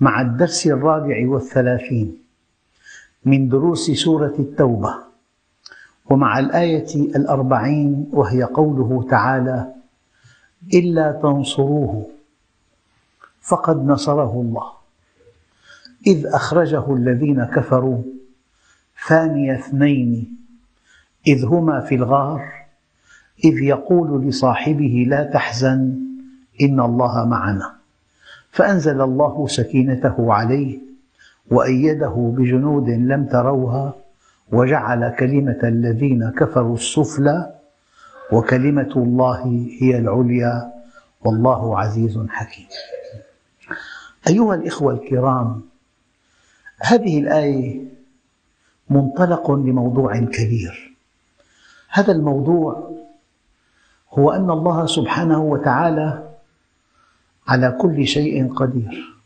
مع الدرس الرابع والثلاثين من دروس سورة التوبة ومع الآية الأربعين وهي قوله تعالى إلا تنصروه فقد نصره الله. إذ أخرجه الذين كفروا ثاني اثنين إذ هما في الغار إذ يقول لصاحبه لا تحزن إن الله معنا. فأنزل الله سكينته عليه وأيده بجنود لم تروها وجعل كلمة الذين كفروا السفلى وكلمة الله هي العليا والله عزيز حكيم. أيها الإخوة الكرام هذه الآية منطلق لموضوع كبير. هذا الموضوع هو أن الله سبحانه وتعالى على كل شيء قدير.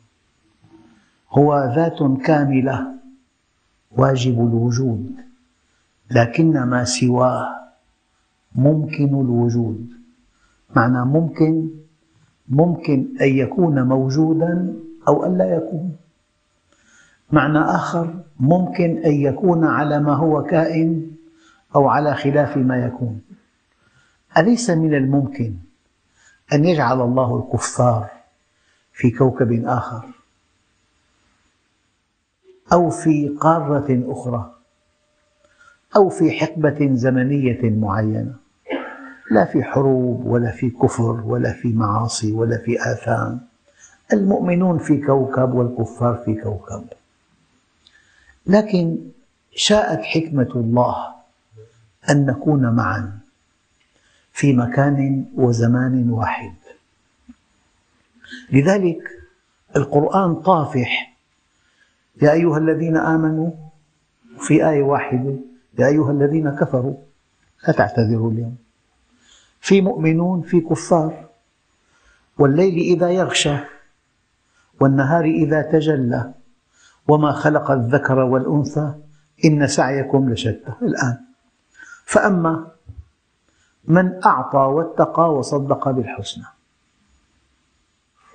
هو ذات كاملة واجب الوجود لكن ما سواه ممكن الوجود. معنى ممكن ممكن أن يكون موجودا أو أن لا يكون. معنى آخر ممكن أن يكون على ما هو كائن أو على خلاف ما يكون. أليس من الممكن؟ أن يجعل الله الكفار في كوكب آخر أو في قارة أخرى أو في حقبة زمنية معينة. لا في حروب ولا في كفر ولا في معاصي ولا في آثام. المؤمنون في كوكب والكفار في كوكب. لكن شاءت حكمة الله أن نكون معا. في مكان وزمان واحد. لذلك القرآن طافح. يا أيها الذين آمنوا في آية واحدة يا أيها الذين كفروا لا تعتذروا اليوم. في مؤمنون في كفار والليل إذا يغشى والنهار إذا تجلى وما خلق الذكر والأنثى إن سعيكم لشتى. الآن فأما من أعطى واتقى وصدق بالحسنى.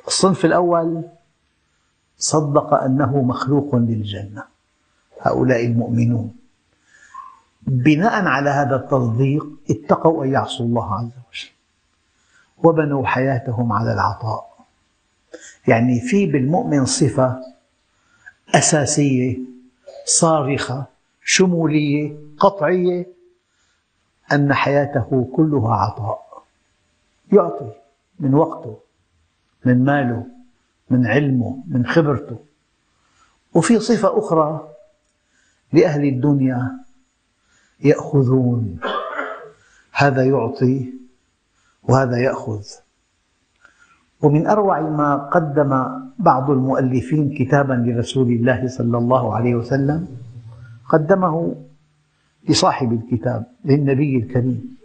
الصنف الأول صدق أنه مخلوق للجنة. هؤلاء المؤمنون. بناء على هذا التصديق اتقوا أن يعصوا الله عز وجل. وبنوا حياتهم على العطاء. يعني في بالمؤمن صفة أساسية صارخة شمولية قطعية أن حياته كلها عطاء. يعطي من وقته من ماله من علمه من خبرته. وفي صفة أخرى لأهل الدنيا يأخذون. هذا يعطي وهذا يأخذ. ومن أروع ما قدم بعض المؤلفين كتابا لرسول الله صلى الله عليه وسلم قدمه لصاحب الكتاب للنبي الكريم.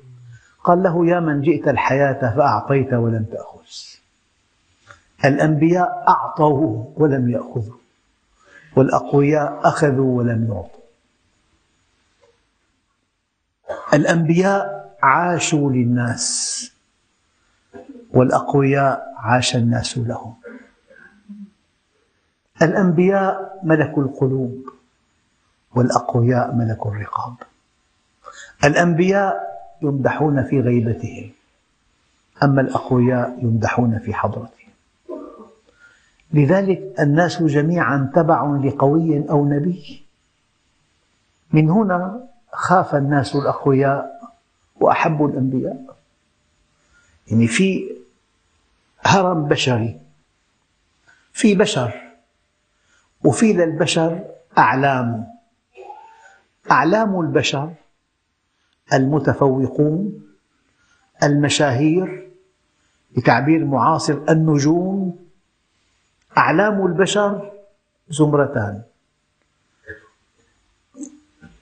قال له يا من جئت الحياة فأعطيت ولم تأخذ. الأنبياء أعطوا ولم يأخذوا والأقوياء أخذوا ولم يعطوا. الأنبياء عاشوا للناس والأقوياء عاش الناس لهم. الأنبياء ملكوا القلوب والأقوياء ملكوا الرقاب. الأنبياء يمدحون في غيبتهم أما الأقوياء يمدحون في حضرتهم. لذلك الناس جميعا تبع لقوي أو نبي. من هنا خاف الناس الأقوياء وأحبوا الأنبياء. يعني في هرم بشري في بشر وفي للبشر أعلام. أعلام البشر المتفوقون المشاهير بتعبير معاصر النجوم أعلام البشر زمرتان.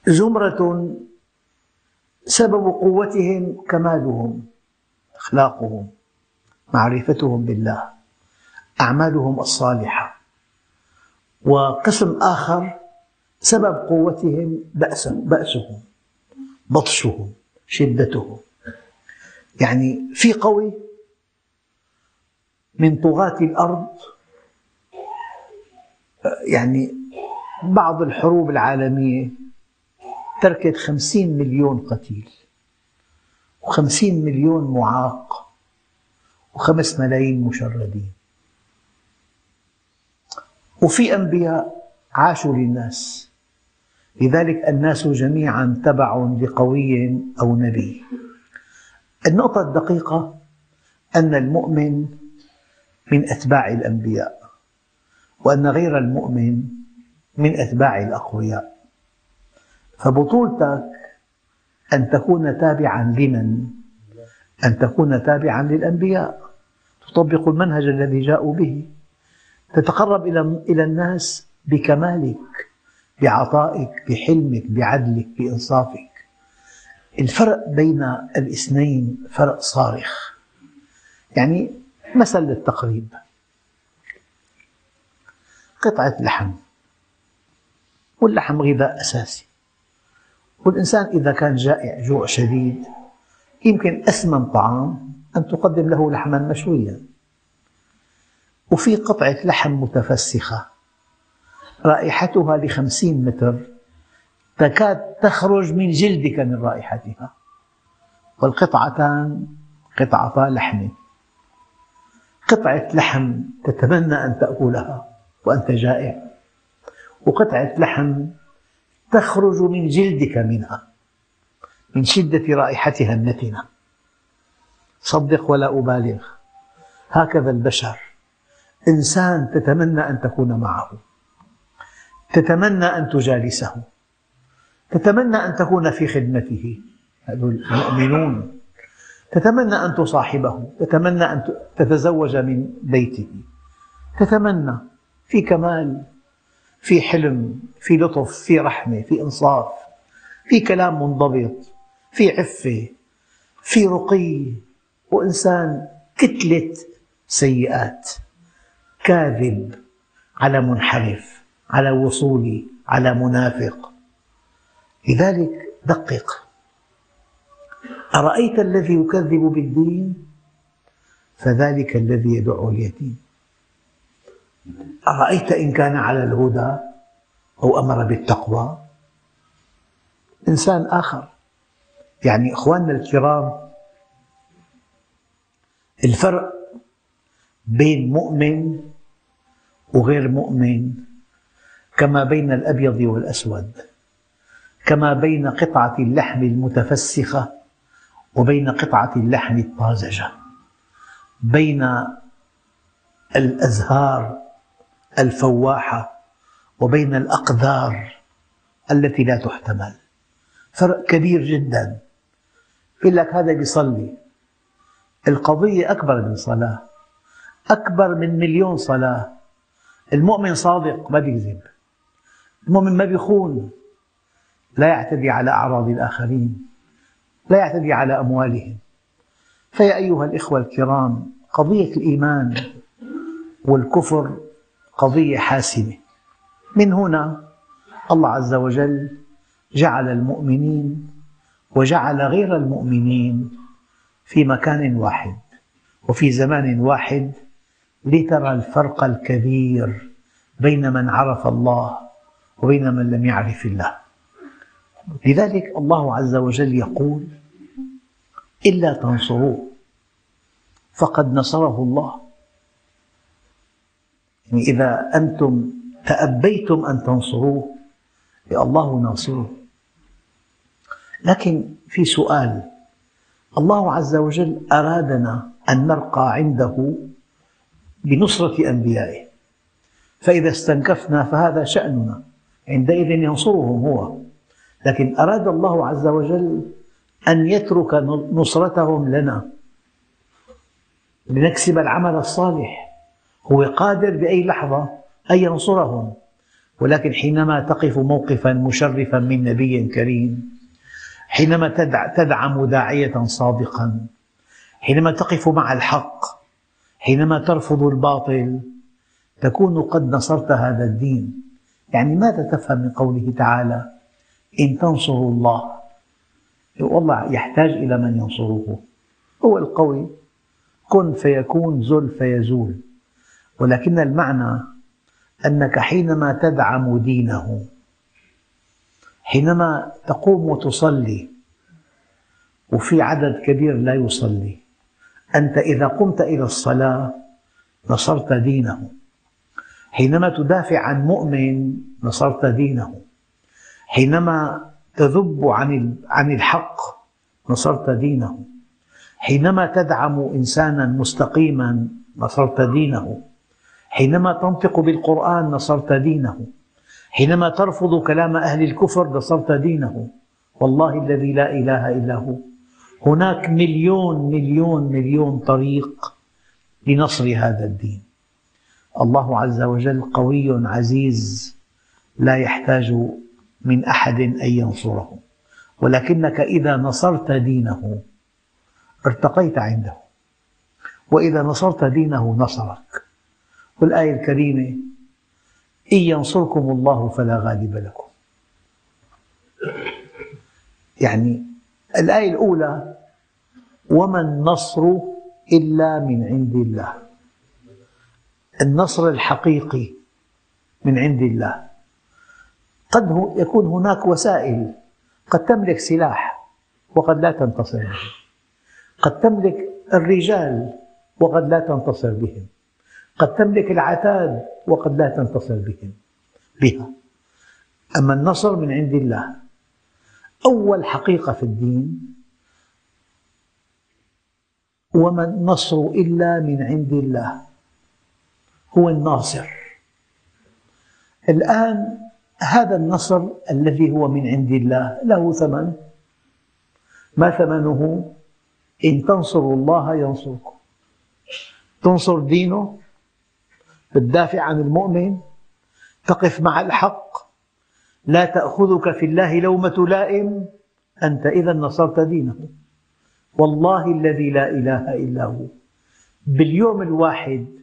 زمرة سبب قوتهم كمالهم أخلاقهم معرفتهم بالله أعمالهم الصالحة. وقسم آخر سبب قوتهم بأسهم. بطشهم شدتهم يعني في قوي من طغاة الأرض يعني بعض الحروب العالمية تركت خمسين مليون قتيل وخمسين مليون معاق وخمس ملايين مشردين. وفي أنبياء عاشوا للناس. لذلك الناس جميعا تبع لقوي أو نبي. النقطة الدقيقة أن المؤمن من أتباع الأنبياء وأن غير المؤمن من أتباع الأقوياء. فبطولتك أن تكون تابعا لمن؟ أن تكون تابعا للأنبياء. تطبق المنهج الذي جاءوا به. تتقرب إلى الناس بكمالك. بعطائك بحلمك بعدلك بإنصافك. الفرق بين الاثنين فرق صارخ. يعني مثل للتقريب. قطعة لحم. واللحم غذاء أساسي. والإنسان إذا كان جائع جوع شديد يمكن أثمن طعام أن تقدم له لحما مشويا. وفي قطعة لحم متفسخة. رائحتها لخمسين متر تكاد تخرج من جلدك من رائحتها. والقطعتان قطعتا لحم. قطعة لحم تتمنى أن تأكلها وأنت جائع. وقطعة لحم تخرج من جلدك منها من شدة رائحتها النتنة. صدق ولا أبالغ. هكذا البشر. إنسان تتمنى أن تكون معه. تتمنى أن تجالسه. تتمنى أن تكون في خدمته. المؤمنون. تتمنى أن تصاحبه. تتمنى أن تتزوج من بيته. تتمنى في كمال في حلم في لطف في رحمة في إنصاف في كلام منضبط في عفة في رقي. وإنسان كتلة سيئات. كاذب على منحرف. على وصولي على منافق. لذلك دقق. أرأيت الذي يكذب بالدين؟ فذلك الذي يدع اليتيم. أرأيت إن كان على الهدى أو أمر بالتقوى؟ إنسان آخر. يعني إخواننا الكرام الفرق بين مؤمن وغير مؤمن. كما بين الأبيض والأسود كما بين قطعة اللحم المتفسخة وبين قطعة اللحم الطازجة بين الأزهار الفواحة وبين الأقدار التي لا تحتمل. فرق كبير جدا. يقول لك هذا بيصلي. القضية أكبر من صلاة أكبر من مليون صلاة. المؤمن صادق ما بيكذب. المؤمن ما بيخون. لا يعتدي على أعراض الآخرين. لا يعتدي على أموالهم. فيا أيها الإخوة الكرام قضية الإيمان والكفر قضية حاسمة. من هنا الله عز وجل جعل المؤمنين وجعل غير المؤمنين في مكان واحد وفي زمان واحد لترى الفرق الكبير بين من عرف الله وبين من لم يعرف الله. لذلك الله عز وجل يقول إلا تنصروه فقد نصره الله. يعني إذا أنتم تأبيتم أن تنصروه الله ناصره لكن في سؤال الله عز وجل أرادنا أن نرقى عنده بنصرة أنبيائه. فإذا استنكفنا فهذا شأننا. عندئذ ينصرهم هو. لكن أراد الله عز وجل أن يترك نصرتهم لنا. لنكسب العمل الصالح. هو قادر بأي لحظة أن ينصرهم. ولكن حينما تقف موقفا مشرفا من نبي كريم حينما تدعم داعية صادقا حينما تقف مع الحق حينما ترفض الباطل تكون قد نصرت هذا الدين. يعني ماذا تفهم من قوله تعالى؟ إن تنصروا الله. والله يحتاج إلى من ينصره هو القوي كن فيكون زل فيزول. ولكن المعنى أنك حينما تدعم دينه حينما تقوم وتصلي وفي عدد كبير لا يصلي أنت إذا قمت إلى الصلاة نصرت دينه. حينما تدافع عن مؤمن نصرت دينه. حينما تذب عن الحق نصرت دينه. حينما تدعم إنسانا مستقيما نصرت دينه. حينما تنطق بالقرآن نصرت دينه. حينما ترفض كلام أهل الكفر نصرت دينه. والله الذي لا إله إلا هو. هناك مليون مليون مليون طريق لنصر هذا الدين. الله عز وجل قوي عزيز لا يحتاج من أحد أن ينصره. ولكنك إذا نصرت دينه ارتقيت عنده. وإذا نصرت دينه نصرك. والآية الكريمة إن ينصركم الله فلا غالب لكم. يعني الآية الأولى وما النصر إلا من عند الله. النصر الحقيقي من عند الله. قد يكون هناك وسائل. قد تملك سلاح وقد لا تنتصر به. قد تملك الرجال وقد لا تنتصر بهم. قد تملك العتاد وقد لا تنتصر بهم بها. أما النصر من عند الله أول حقيقة في الدين وما النصر إلا من عند الله. هو الناصر. الآن هذا النصر الذي هو من عند الله له ثمن. ما ثمنه؟ إن تنصروا الله ينصركم. تنصر دينه تدافع عن المؤمن تقف مع الحق لا تأخذك في الله لومة لائم. أنت إذا نصرت دينه. والله الذي لا إله إلا هو. باليوم الواحد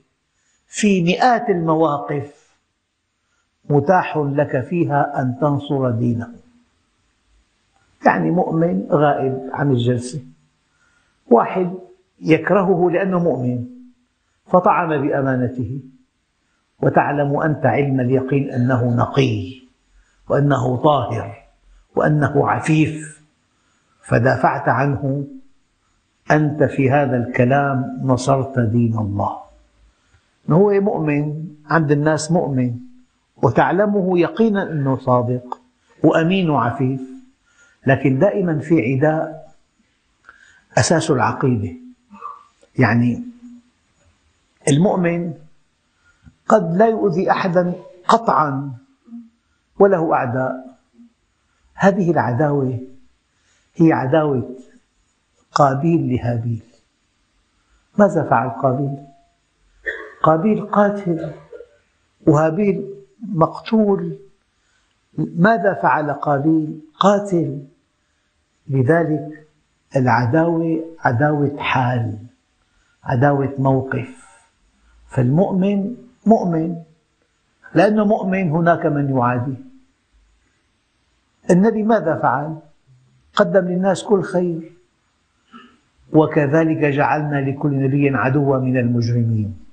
في مئات المواقف متاح لك فيها أن تنصر دينه يعني مؤمن غائب عن الجلسة. واحد يكرهه لأنه مؤمن فطعن بأمانته. وتعلم أنت علم اليقين أنه نقي وأنه طاهر وأنه عفيف. فدافعت عنه أنت في هذا الكلام نصرت دين الله. هو مؤمن عند الناس مؤمن وتعلمه يقينا أنه صادق وأمين وعفيف. لكن دائما في عداء أساس العقيدة. يعني المؤمن قد لا يؤذي أحدا قطعا وله أعداء. هذه العداوة هي عداوة قابيل لهابيل. ماذا فعل قابيل؟ قابيل قاتل وهابيل مقتول. ماذا فعل قابيل؟ قاتل؟ لذلك العداوة عداوة حال عداوة موقف. فالمؤمن مؤمن لأنه مؤمن هناك من يعادي. النبي ماذا فعل؟ قدم للناس كل خير. وكذلك جعلنا لكل نبي عدوا من المجرمين.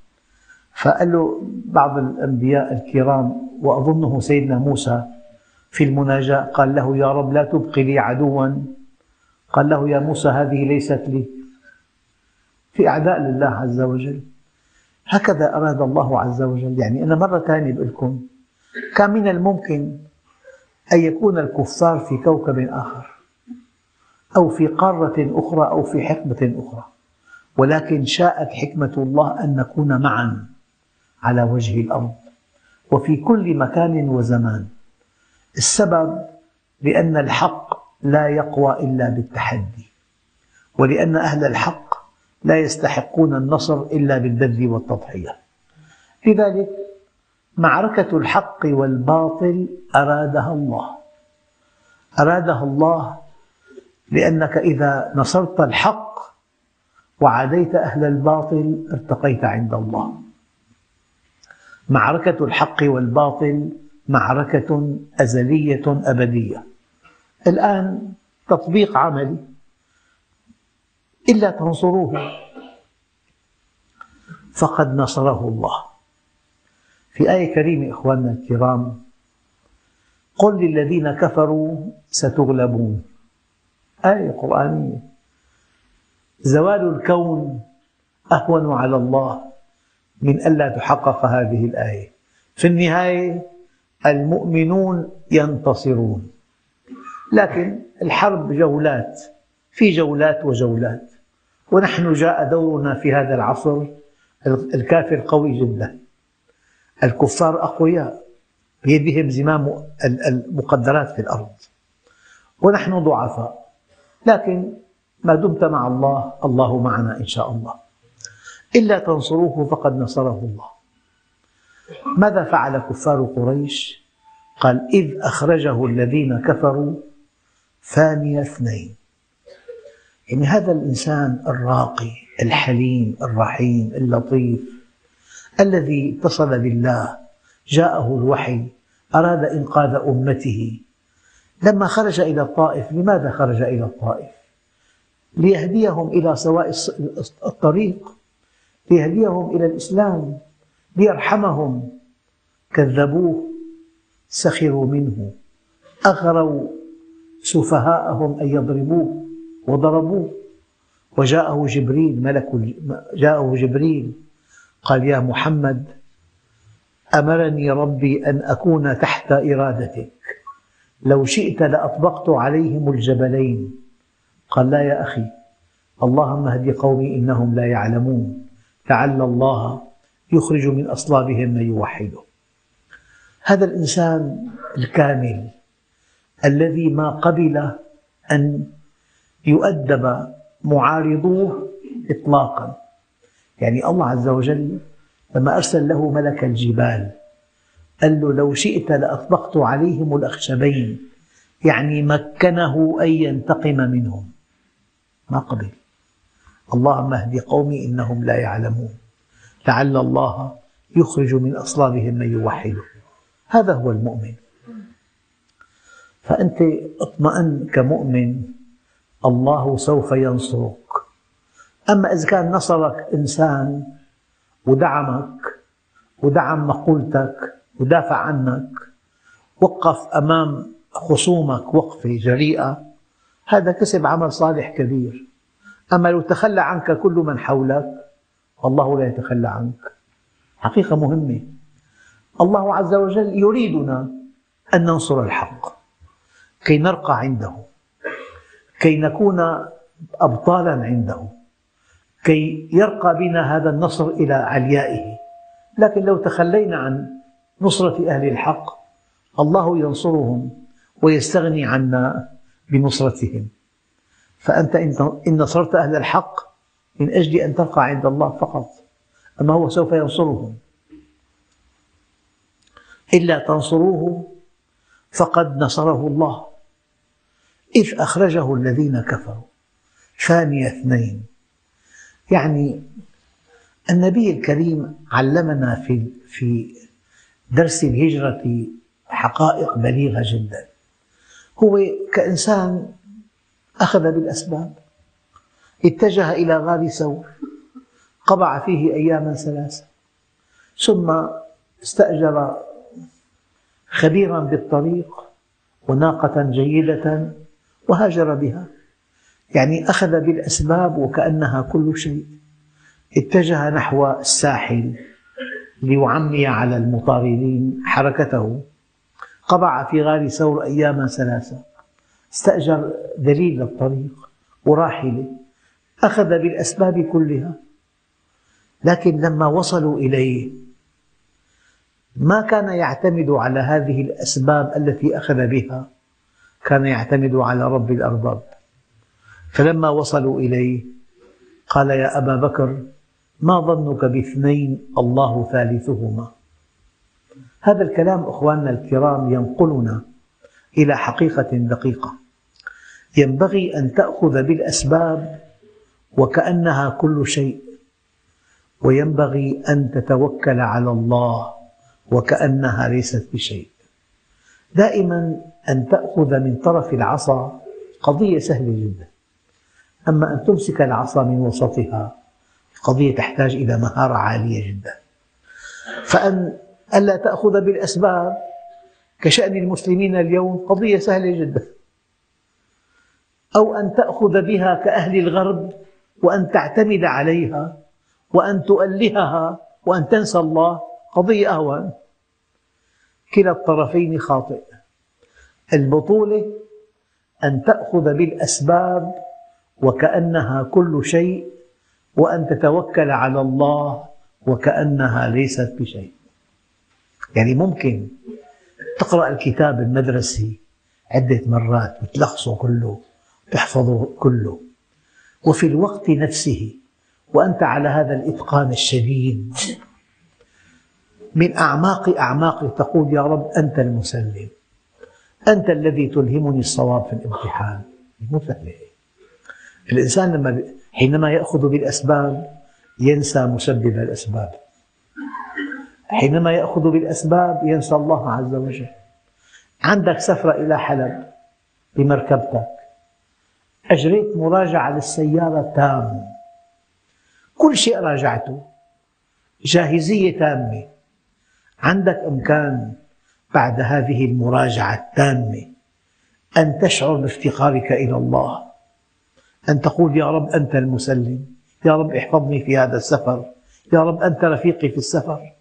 فقال له بعض الأنبياء الكرام وأظنه سيدنا موسى في المناجاة قال له يا رب لا تبقي لي عدوا. قال له يا موسى هذه ليست لي. في أعداء لله عز وجل. هكذا أراد الله عز وجل. يعني أنا مرة ثانية بقول لكم كان من الممكن أن يكون الكفار في كوكب آخر أو في قارة أخرى أو في حقبة أخرى ولكن شاءت حكمة الله أن نكون معا. على وجه الأرض وفي كل مكان وزمان. السبب لأن الحق لا يقوى إلا بالتحدي. ولأن أهل الحق لا يستحقون النصر إلا بالبذل والتضحية. لذلك معركة الحق والباطل أرادها الله. أرادها الله لأنك إذا نصرت الحق وعاديت أهل الباطل ارتقيت عند الله. معركة الحق والباطل معركة أزلية أبدية. الآن تطبيق عملي إلا تنصروه. فقد نصره الله. في آية كريمة إخواننا الكرام قل للذين كفروا ستغلبون. آية قرآنية. زوال الكون أهون على الله. من ألا تحقق هذه الآية. في النهاية المؤمنون ينتصرون. لكن الحرب جولات في جولات وجولات. ونحن جاء دورنا في هذا العصر الكافر قوي جدا. الكفار أقوياء. بيدهم زمام المقدرات في الأرض. ونحن ضعفاء. لكن ما دمت مع الله الله معنا إن شاء الله. إلا تنصروه فقد نصره الله ماذا فعل كفار قريش؟ قال إذ أخرجه الذين كفروا ثاني اثنين يعني هذا الإنسان الراقي الحليم الرحيم اللطيف الذي اتصل بالله جاءه الوحي أراد إنقاذ أمته لما خرج إلى الطائف لماذا خرج إلى الطائف؟ ليهديهم إلى سواء الطريق ليهديهم إلى الإسلام ليرحمهم. كذبوه سخروا منه. أغروا سفهاءهم أن يضربوه وضربوه. وجاءه جبريل ملك جاءه جبريل. قال يا محمد أمرني ربي أن أكون تحت إرادتك. لو شئت لأطبقت عليهم الجبلين. قال لا يا أخي اللهم اهد قومي إنهم لا يعلمون. لعل الله يخرج من أصلابهم من يوحده. هذا الإنسان الكامل الذي ما قبل أن يؤدب معارضوه إطلاقا. يعني الله عز وجل لما أرسل له ملك الجبال قال له لو شئت لأطبقت عليهم الأخشبين يعني مكنه أن ينتقم منهم. ما قبل. اللهم اهد قومي إنهم لا يعلمون. لعل الله يخرج من أصلابهم من يوحده. هذا هو المؤمن. فأنت اطمئن كمؤمن الله سوف ينصرك. أما إذا كان نصرك إنسان ودعمك ودعم مقولتك ودافع عنك وقف أمام خصومك وقفة جريئة هذا كسب عمل صالح كبير. أما لو تخلى عنك كل من حولك الله لا يتخلى عنك. حقيقة مهمة. الله عز وجل يريدنا أن ننصر الحق كي نرقى عنده كي نكون أبطالا عنده كي يرقى بنا هذا النصر إلى عليائه. لكن لو تخلينا عن نصرة أهل الحق الله ينصرهم ويستغني عنا بنصرتهم. فأنت إن نصرت أهل الحق من أجل أن ترقى عند الله فقط أما هو سوف ينصرهم. إلا تنصروه فقد نصره الله. إذ أخرجه الذين كفروا. ثاني اثنين. يعني النبي الكريم علمنا في في درس الهجرة حقائق بليغة جدا. هو كإنسان أخذ بالأسباب. اتجه إلى غار ثور قبع فيه أياما ثلاثة ثم استأجر خبيرا بالطريق وناقة جيدة وهاجر بها. يعني أخذ بالأسباب وكأنها كل شيء. اتجه نحو الساحل ليعمي على المطاردين حركته. قبع في غار ثور أياما ثلاثة استأجر دليل للطريق وراحلة أخذ بالأسباب كلها. لكن لما وصلوا إليه ما كان يعتمد على هذه الأسباب التي أخذ بها كان يعتمد على رب الأرباب. فلما وصلوا إليه قال يا أبا بكر ما ظنك باثنين الله ثالثهما؟ هذا الكلام أخواننا الكرام ينقلنا إلى حقيقة دقيقة. ينبغي أن تأخذ بالأسباب وكأنها كل شيء وينبغي أن تتوكل على الله وكأنها ليست بشيء. دائما أن تأخذ من طرف العصا قضية سهلة جدا. أما أن تمسك العصا من وسطها قضية تحتاج إلى مهارة عالية جدا. فأن ألا تأخذ بالأسباب كشأن المسلمين اليوم قضية سهلة جدا. أو أن تأخذ بها كأهل الغرب وأن تعتمد عليها وأن تؤلهها وأن تنسى الله. قضية أهون. كلا الطرفين خاطئ. البطولة أن تأخذ بالأسباب وكأنها كل شيء وأن تتوكل على الله وكأنها ليست بشيء. يعني ممكن تقرأ الكتاب المدرسي عدة مرات وتلخصه كله. تحفظه كله. وفي الوقت نفسه وأنت على هذا الإتقان الشديد. من أعماق أعماقك تقول يا رب أنت المسلم. أنت الذي تلهمني الصواب في الامتحان. مو الإنسان لما حينما يأخذ بالأسباب ينسى مسبب الأسباب. حينما يأخذ بالأسباب ينسى الله عز وجل. عندك سفرة إلى حلب بمركبتك. أجريت مراجعة للسيارة تام كل شيء راجعته. جاهزية تامة. عندك إمكان بعد هذه المراجعة التامة أن تشعر بافتقارك إلى الله. أن تقول يا رب أنت المسلم. يا رب احفظني في هذا السفر. يا رب أنت رفيقي في السفر.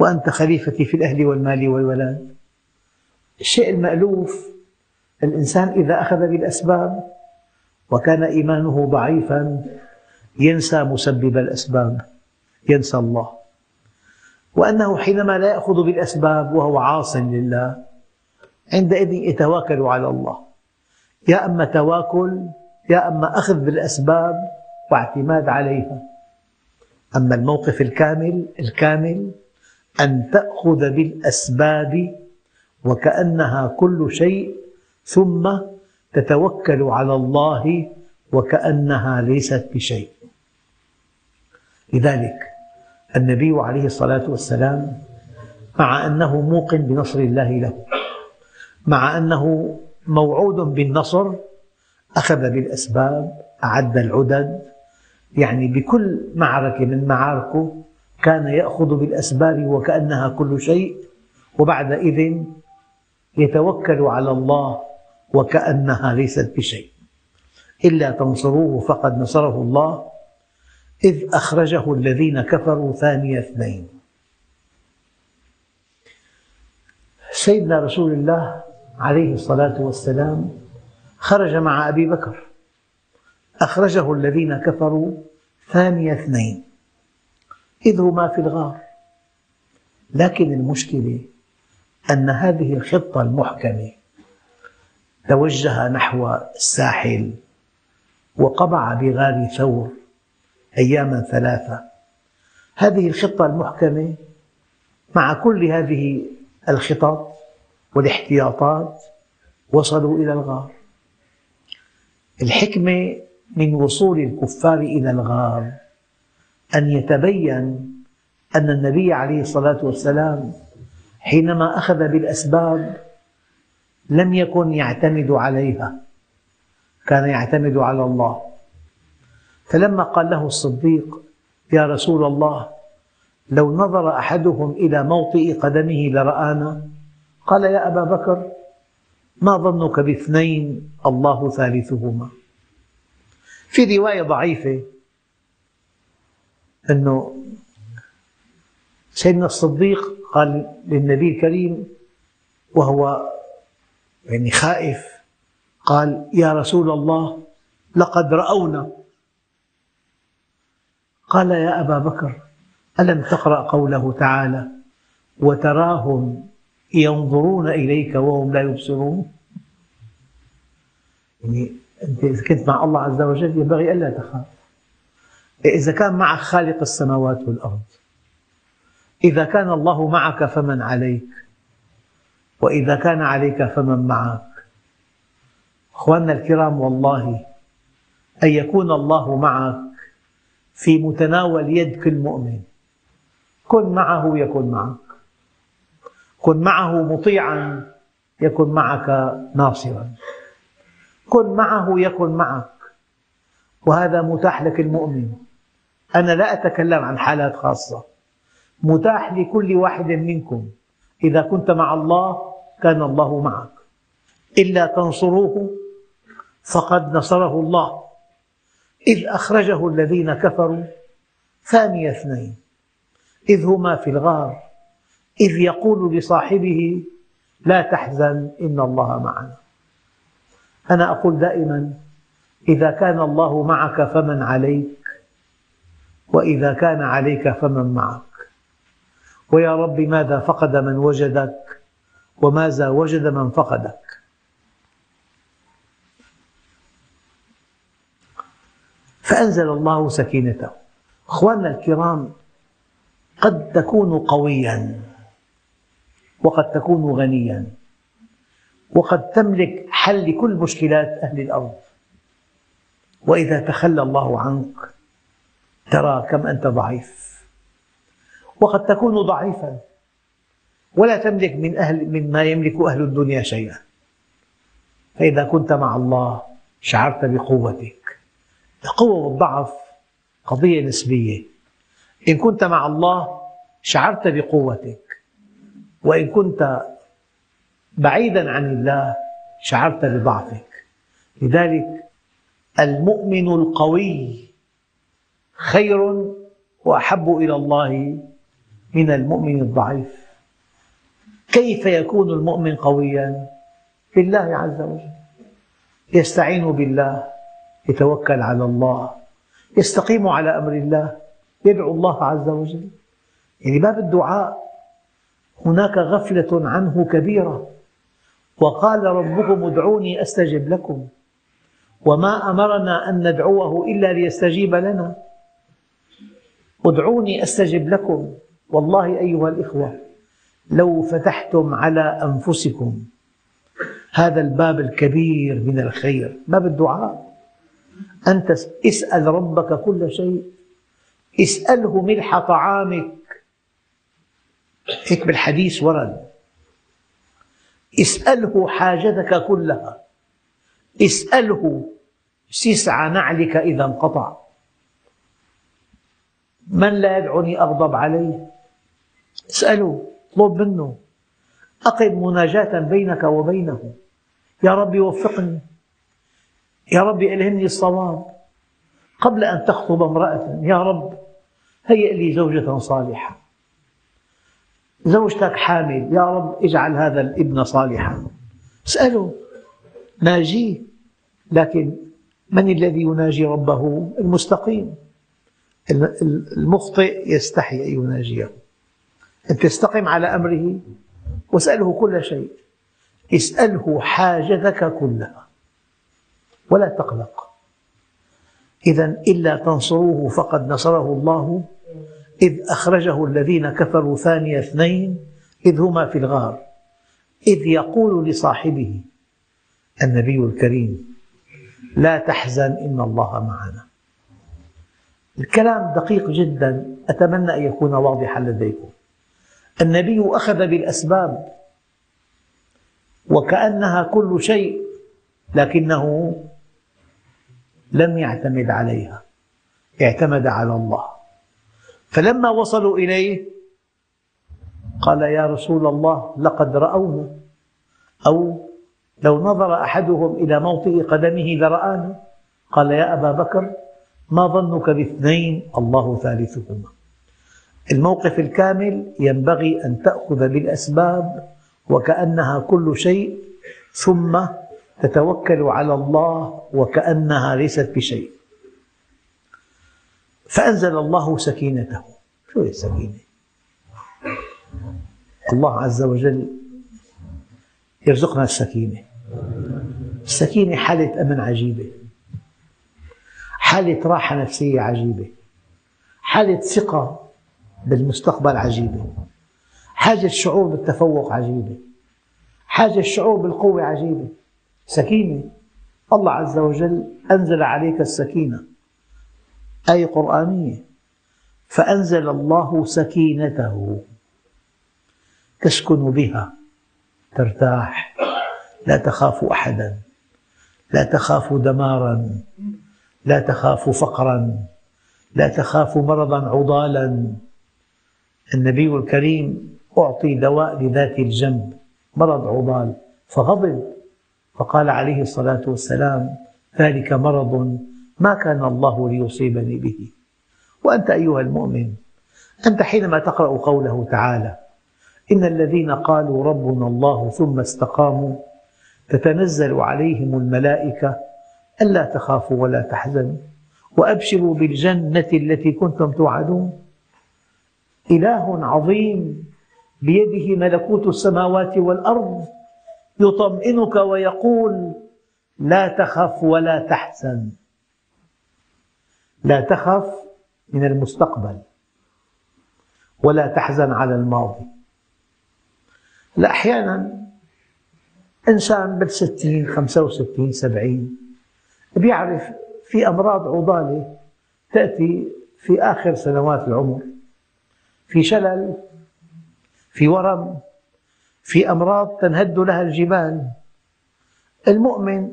وأنت خليفتي في الأهل والمال والولد الشيء المألوف الإنسان إذا أخذ بالأسباب وكان إيمانه ضعيفا. ينسى مسبب الأسباب. ينسى الله. وأنه حينما لا يأخذ بالأسباب وهو عاص لله عندئذ يتواكل على الله. يا أما تواكل يا أما أخذ بالأسباب واعتماد عليها. أما الموقف الكامل الكامل أن تأخذ بالأسباب وكأنها كل شيء ثم تتوكل على الله وكأنها ليست بشيء. لذلك النبي عليه الصلاة والسلام مع أنه موقن بنصر الله له مع أنه موعود بالنصر أخذ بالأسباب أعد العدد يعني بكل معركة من معاركه كان يأخذ بالأسباب وكأنها كل شيء وبعد إذن يتوكل على الله وكأنها ليست بشيء. إلا تنصروه فقد نصره الله إذ أخرجه الذين كفروا ثاني اثنين. سيدنا رسول الله عليه الصلاة والسلام خرج مع أبي بكر. أخرجه الذين كفروا ثاني اثنين. إذ هما في الغار. لكن المشكلة أن هذه الخطة المحكمة توجه نحو الساحل وقبع بغار ثور أياما ثلاثة. هذه الخطة المحكمة مع كل هذه الخطط والاحتياطات وصلوا إلى الغار. الحكمة من وصول الكفار إلى الغار أن يتبين أن النبي عليه الصلاة والسلام حينما أخذ بالأسباب لم يكن يعتمد عليها. كان يعتمد على الله. فلما قال له الصديق يا رسول الله لو نظر أحدهم إلى موطئ قدمه لرآنا؟ قال يا أبا بكر ما ظنك باثنين الله ثالثهما. في رواية ضعيفة أنه سيدنا الصديق قال للنبي الكريم وهو يعني خائف. قال يا رسول الله لقد رأونا. قال يا أبا بكر ألم تقرأ قوله تعالى وتراهم ينظرون إليك وهم لا يبصرون يعني أنت إذا كنت مع الله عز وجل ينبغي ألا تخاف. إذا كان معك خالق السماوات والأرض إذا كان الله معك فمن عليك. وإذا كان عليك فمن معك. أخواننا الكرام والله أن يكون الله معك في متناول يد كل مؤمن كن معه يكن معك. كن معه مطيعا يكن معك ناصرا. كن معه يكن معك. وهذا متاح لك المؤمن. أنا لا أتكلم عن حالات خاصة. متاح لكل واحد منكم. إذا كنت مع الله كان الله معك. إلا تنصروه فقد نصره الله. إذ أخرجه الذين كفروا ثاني اثنين. إذ هما في الغار. إذ يقول لصاحبه لا تحزن إن الله معنا. أنا أقول دائما إذا كان الله معك فمن عليك وإذا كان عليك فمن معك. ويا رب ماذا فقد من وجدك وماذا وجد من فقدك؟ فأنزل الله سكينته. أخواننا الكرام قد تكون قويا وقد تكون غنيا وقد تملك حل لكل مشكلات أهل الأرض. وإذا تخلى الله عنك ترى كم أنت ضعيف. وقد تكون ضعيفا. ولا تملك من أهل مما يملك أهل الدنيا شيئا. فإذا كنت مع الله شعرت بقوتك. القوة والضعف قضية نسبية. إن كنت مع الله شعرت بقوتك. وإن كنت بعيدا عن الله شعرت بضعفك. لذلك المؤمن القوي خير وأحب إلى الله من المؤمن الضعيف. كيف يكون المؤمن قويا؟ بالله عز وجل. يستعين بالله يتوكل على الله يستقيم على أمر الله يدعو الله عز وجل. يعني باب الدعاء هناك غفلة عنه كبيرة. وقال ربكم ادعوني أستجب لكم. وما أمرنا أن ندعوه إلا ليستجيب لنا. ادعوني أستجب لكم. والله أيها الإخوة لو فتحتم على أنفسكم هذا الباب الكبير من الخير باب الدعاء. أنت اسأل ربك كل شيء. اسأله ملح طعامك. هيك بالحديث ورد. اسأله حاجتك كلها. اسأله سسع نعلك إذا انقطع. من لا يدعني أغضب عليه؟ اسأله اطلب منه. أقم مناجاة بينك وبينه. يا رب وفقني. يا رب ألهمني الصواب. قبل أن تخطب امرأة يا رب هيئ لي زوجة صالحة. زوجتك حامل. يا رب اجعل هذا الابن صالحا. اسأله ناجيه لكن من الذي يناجي ربه؟ المستقيم. المخطئ يستحي أن يناجيه. أنت استقم على أمره واسأله كل شيء. اسأله حاجتك كلها. ولا تقلق. إذا إلا تنصروه فقد نصره الله. إذ أخرجه الذين كفروا ثاني اثنين إذ هما في الغار. إذ يقول لصاحبه النبي الكريم لا تحزن إن الله معنا. الكلام دقيق جدا. أتمنى أن يكون واضحا لديكم. النبي أخذ بالأسباب وكأنها كل شيء لكنه لم يعتمد عليها اعتمد على الله. فلما وصلوا إليه قال يا رسول الله لقد رأونا أو لو نظر أحدهم إلى موطئ قدمه لرآنا قال يا أبا بكر ما ظنك باثنين الله ثالثهما. الموقف الكامل ينبغي أن تأخذ بالأسباب وكأنها كل شيء ثم تتوكل على الله وكأنها ليست بشيء. فأنزل الله سكينته. شو هي السكينة؟ الله عز وجل يرزقنا السكينة. السكينة حالة أمن عجيبة. حالة راحة نفسية عجيبة. حالة ثقة بالمستقبل عجيبة. حاجة الشعور بالتفوق عجيبة. حاجة الشعور بالقوة عجيبة. سكينة. الله عز وجل أنزل عليك السكينة. آية قرآنية. فأنزل الله سكينته. تسكن بها. ترتاح. لا تخاف أحدا. لا تخاف دمارا. لا تخاف فقرا. لا تخاف مرضا عضالا. النبي الكريم أعطي دواء لذات الجنب مرض عضال فغضب. فقال عليه الصلاة والسلام ذلك مرض ما كان الله ليصيبني به. وأنت أيها المؤمن أنت حينما تقرأ قوله تعالى إن الذين قالوا ربنا الله ثم استقاموا تتنزل عليهم الملائكة ألا تخافوا ولا تحزنوا وأبشروا بالجنة التي كنتم توعدون. إله عظيم. بيده ملكوت السماوات والأرض. يطمئنك ويقول لا تخف ولا تحزن. لا تخف من المستقبل. ولا تحزن على الماضي. أحيانا إنسان بالستين خمسة وستين سبعين بيعرف في أمراض عضالة تأتي في آخر سنوات العمر. في شلل في ورم في أمراض تنهد لها الجبال. المؤمن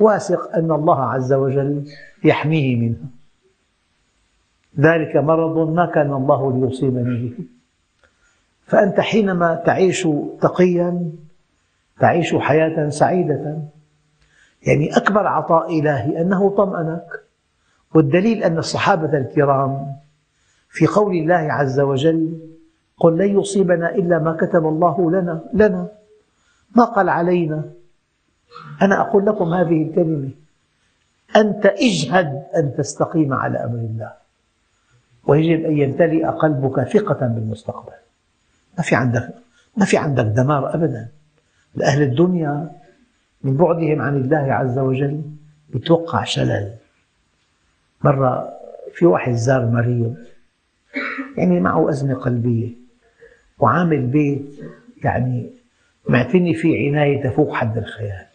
واثق أن الله عز وجل يحميه منها. ذلك مرض ما كان الله ليصيبني به. فأنت حينما تعيش تقيا تعيش حياة سعيدة يعني أكبر عطاء إلهي أنه طمأنك. والدليل أن الصحابة الكرام في قول الله عز وجل قل لن يصيبنا إلا ما كتب الله لنا لنا. ما قال علينا؟ أنا أقول لكم هذه الكلمة. أنت اجهد أن تستقيم على أمر الله. ويجب أن يمتلئ قلبك ثقة بالمستقبل. ما في عندك ما في عندك دمار أبدا. لأهل الدنيا من بعدهم عن الله عز وجل يتوقع شلل. مرة في واحد زار مريض يعني معه أزمة قلبية وعامل بيت يعني معتني فيه عناية تفوق حد الخيال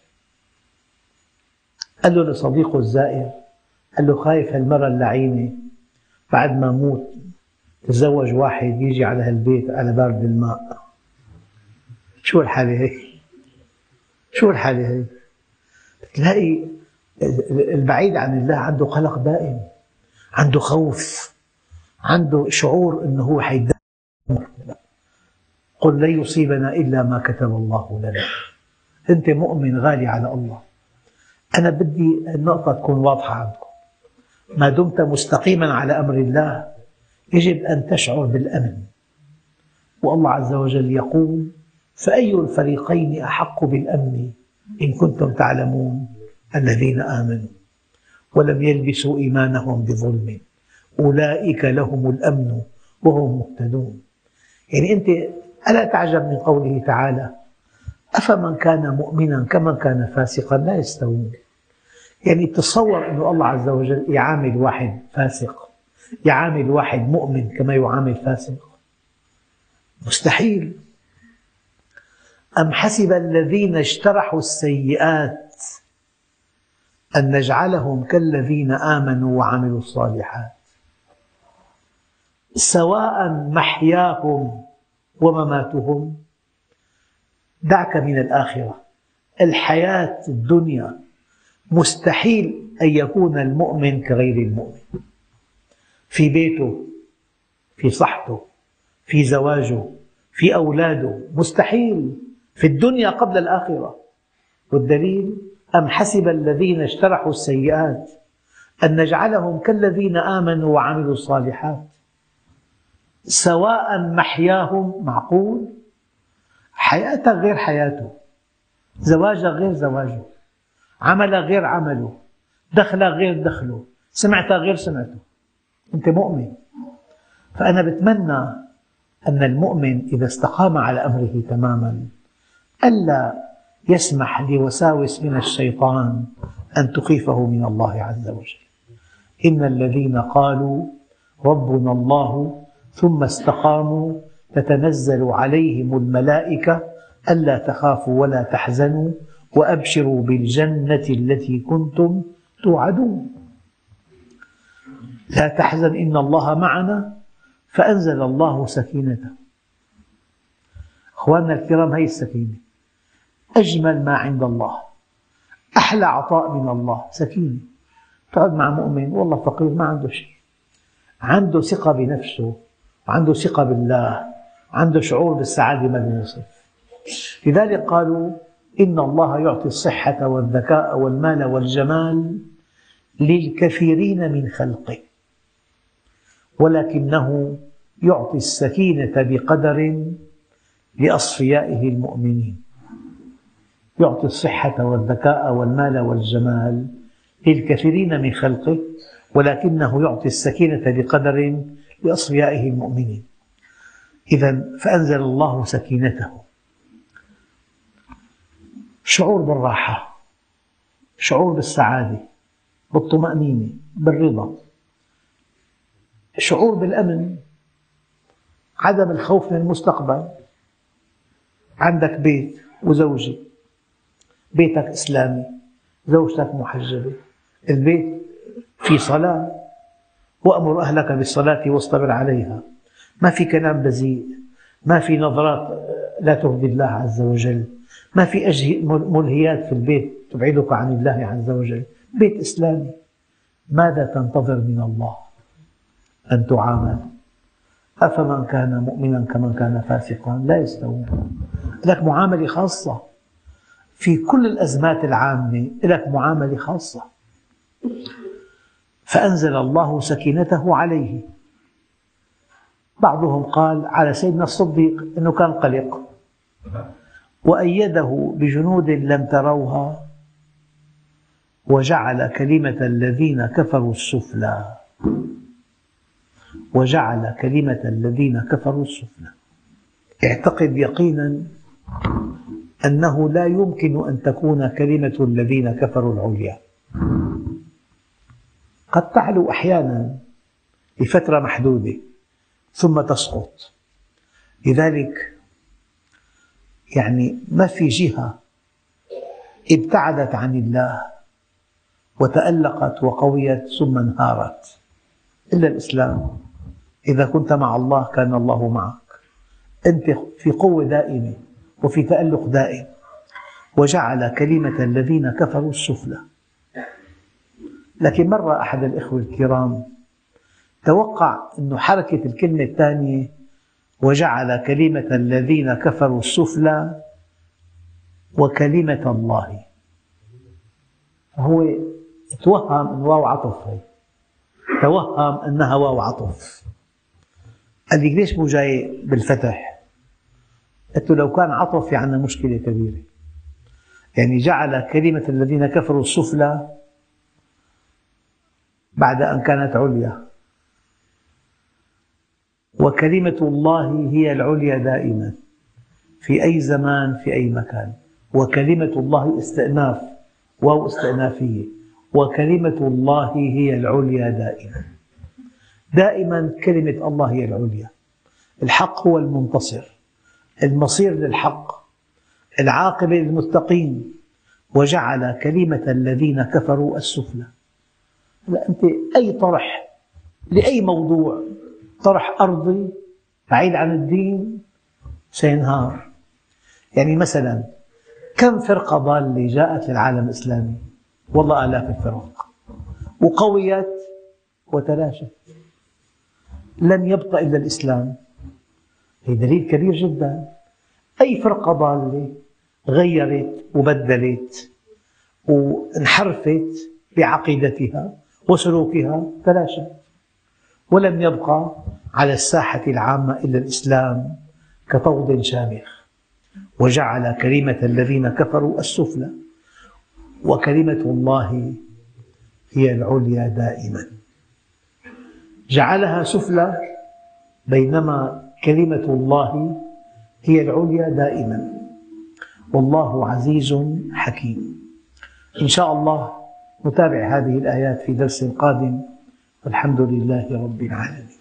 قال له لصديقه الزائر قال له خايف هالمرة اللعينة بعد ما أموت تزوج واحد يجي على هالبيت على بارد الماء شو الحالة هي؟ شو الحالة هي؟ تلاقي البعيد عن الله عنده قلق دائم عنده خوف عنده شعور أنه هو حيدمر قل لن يصيبنا إلا ما كتب الله لنا. أنت مؤمن غالي على الله. أنا بدي النقطة تكون واضحة عندكم. ما دمت مستقيما على أمر الله يجب أن تشعر بالأمن. والله عز وجل يقول فأي الفريقين أحق بالأمن إن كنتم تعلمون الذين آمنوا ولم يلبسوا إيمانهم بظلم؟ أولئك لهم الأمن وهم مهتدون. يعني أنت ألا تعجب من قوله تعالى أفمن كان مؤمنا كمن كان فاسقا لا يستوون. يعني تصور أن الله عز وجل يعامل واحد فاسق يعامل واحد مؤمن كما يعامل فاسق. مستحيل. أم حسب الذين اجترحوا السيئات أن نجعلهم كالذين آمنوا وعملوا الصالحات؟ سواء محياهم ومماتهم. دعك من الآخرة. الحياة الدنيا مستحيل أن يكون المؤمن كغير المؤمن. في بيته في صحته في زواجه في أولاده. مستحيل. في الدنيا قبل الآخرة. والدليل أم حسب الذين اجترحوا السيئات أن نجعلهم كالذين آمنوا وعملوا الصالحات؟ سواء محياهم معقول حياتك غير حياته زواجك غير زواجه عملك غير عمله دخلك غير دخله سمعتك غير سمعته. أنت مؤمن. فأنا بتمنى أن المؤمن إذا استقام على أمره تماما ألا يسمح لوساوس من الشيطان أن تخيفه من الله عز وجل. إن الذين قالوا ربنا الله ثم استقاموا تتنزل عليهم الملائكة ألا تخافوا ولا تحزنوا وأبشروا بالجنة التي كنتم توعدون. لا تحزن إن الله معنا فأنزل الله سكينته. أخواننا الكرام هذه السكينة. أجمل ما عند الله أحلى عطاء من الله. سكينة. تقعد مع مؤمن والله فقير ما عنده شيء. عنده ثقة بنفسه. وعنده ثقة بالله عنده شعور بالسعادة ما بيوصف لذلك قالوا إن الله يعطي الصحة والذكاء والمال والجمال للكثيرين من خلقه ولكنه يعطي السكينة بقدر لأصفيائه المؤمنين. يعطي الصحة والذكاء والمال والجمال للكثيرين من خلقه ولكنه يعطي السكينة بقدر لأصفيائه المؤمنين. إذا فأنزل الله سكينته. شعور بالراحة شعور بالسعادة بالطمأنينة بالرضا. شعور بالأمن عدم الخوف من المستقبل. عندك بيت وزوجة بيتك إسلامي زوجتك محجبة. البيت في صلاة وأمر أهلك بالصلاة واصطبر عليها. ما في كلام بذيء ما في نظرات لا ترضي الله عز وجل. ما في ملهيات في البيت تبعدك عن الله عز وجل. بيت إسلامي. ماذا تنتظر من الله؟ أن تعامل. أفمن كان مؤمنا كمن كان فاسقا؟ لا يستوون. لك معاملة خاصة. في كل الأزمات العامة لك معاملة خاصة. فأنزل الله سكينته عليه. بعضهم قال على سيدنا الصديق أنه كان قلق. وأيده بجنود لم تروها. وجعل كلمة الذين كفروا السفلى. وجعل كلمة الذين كفروا السفلى. اعتقد يقينا أنه لا يمكن أن تكون كلمة الذين كفروا العليا. قد تعلو أحيانا لفترة محدودة ثم تسقط. لذلك يعني ما في جهة ابتعدت عن الله وتألقت وقويت ثم انهارت إلا الإسلام. إذا كنت مع الله كان الله معك. أنت في قوة دائمة وفي تألق دائم. وجعل كلمة الذين كفروا السفلى. لكن مرة أحد الإخوة الكرام توقع أن حركة الكلمة الثانية وجعل كلمة الذين كفروا السفلى وكلمة الله. هو توهم أن واو عطف هي. توهم أنها واو عطف. قال لي ليش مو جاي بالفتح؟ قلت له لو كان عطف في عندنا مشكلة كبيرة. يعني جعل كلمة الذين كفروا السفلى بعد أن كانت عليا. وكلمة الله هي العليا دائما. في أي زمان في أي مكان. وكلمة الله استئناف واو استئنافية. وكلمة الله هي العليا دائما. دائما كلمة الله هي العليا. الحق هو المنتصر. المصير للحق. العاقبة للمتقين. وجعل كلمة الذين كفروا السفلى. أنت أي طرح لأي موضوع طرح أرضي بعيد عن الدين سينهار. يعني مثلا كم فرقة ضالة جاءت للعالم الإسلامي؟ والله آلاف الفرق. وقويت وتلاشت. لم يبق إلا الإسلام. هي دليل كبير جدا. أي فرقة ضالة غيرت وبدلت وانحرفت بعقيدتها؟ وسلوكها تلاشت ولم يبقى على الساحة العامة إلا الإسلام كطود شامخ. وجعل كلمة الذين كفروا السفلى. وكلمة الله هي العليا دائما. جعلها سفلى بينما كلمة الله هي العليا دائما. والله عزيز حكيم. إن شاء الله نتابع هذه الآيات في درس قادم والحمد لله رب العالمين.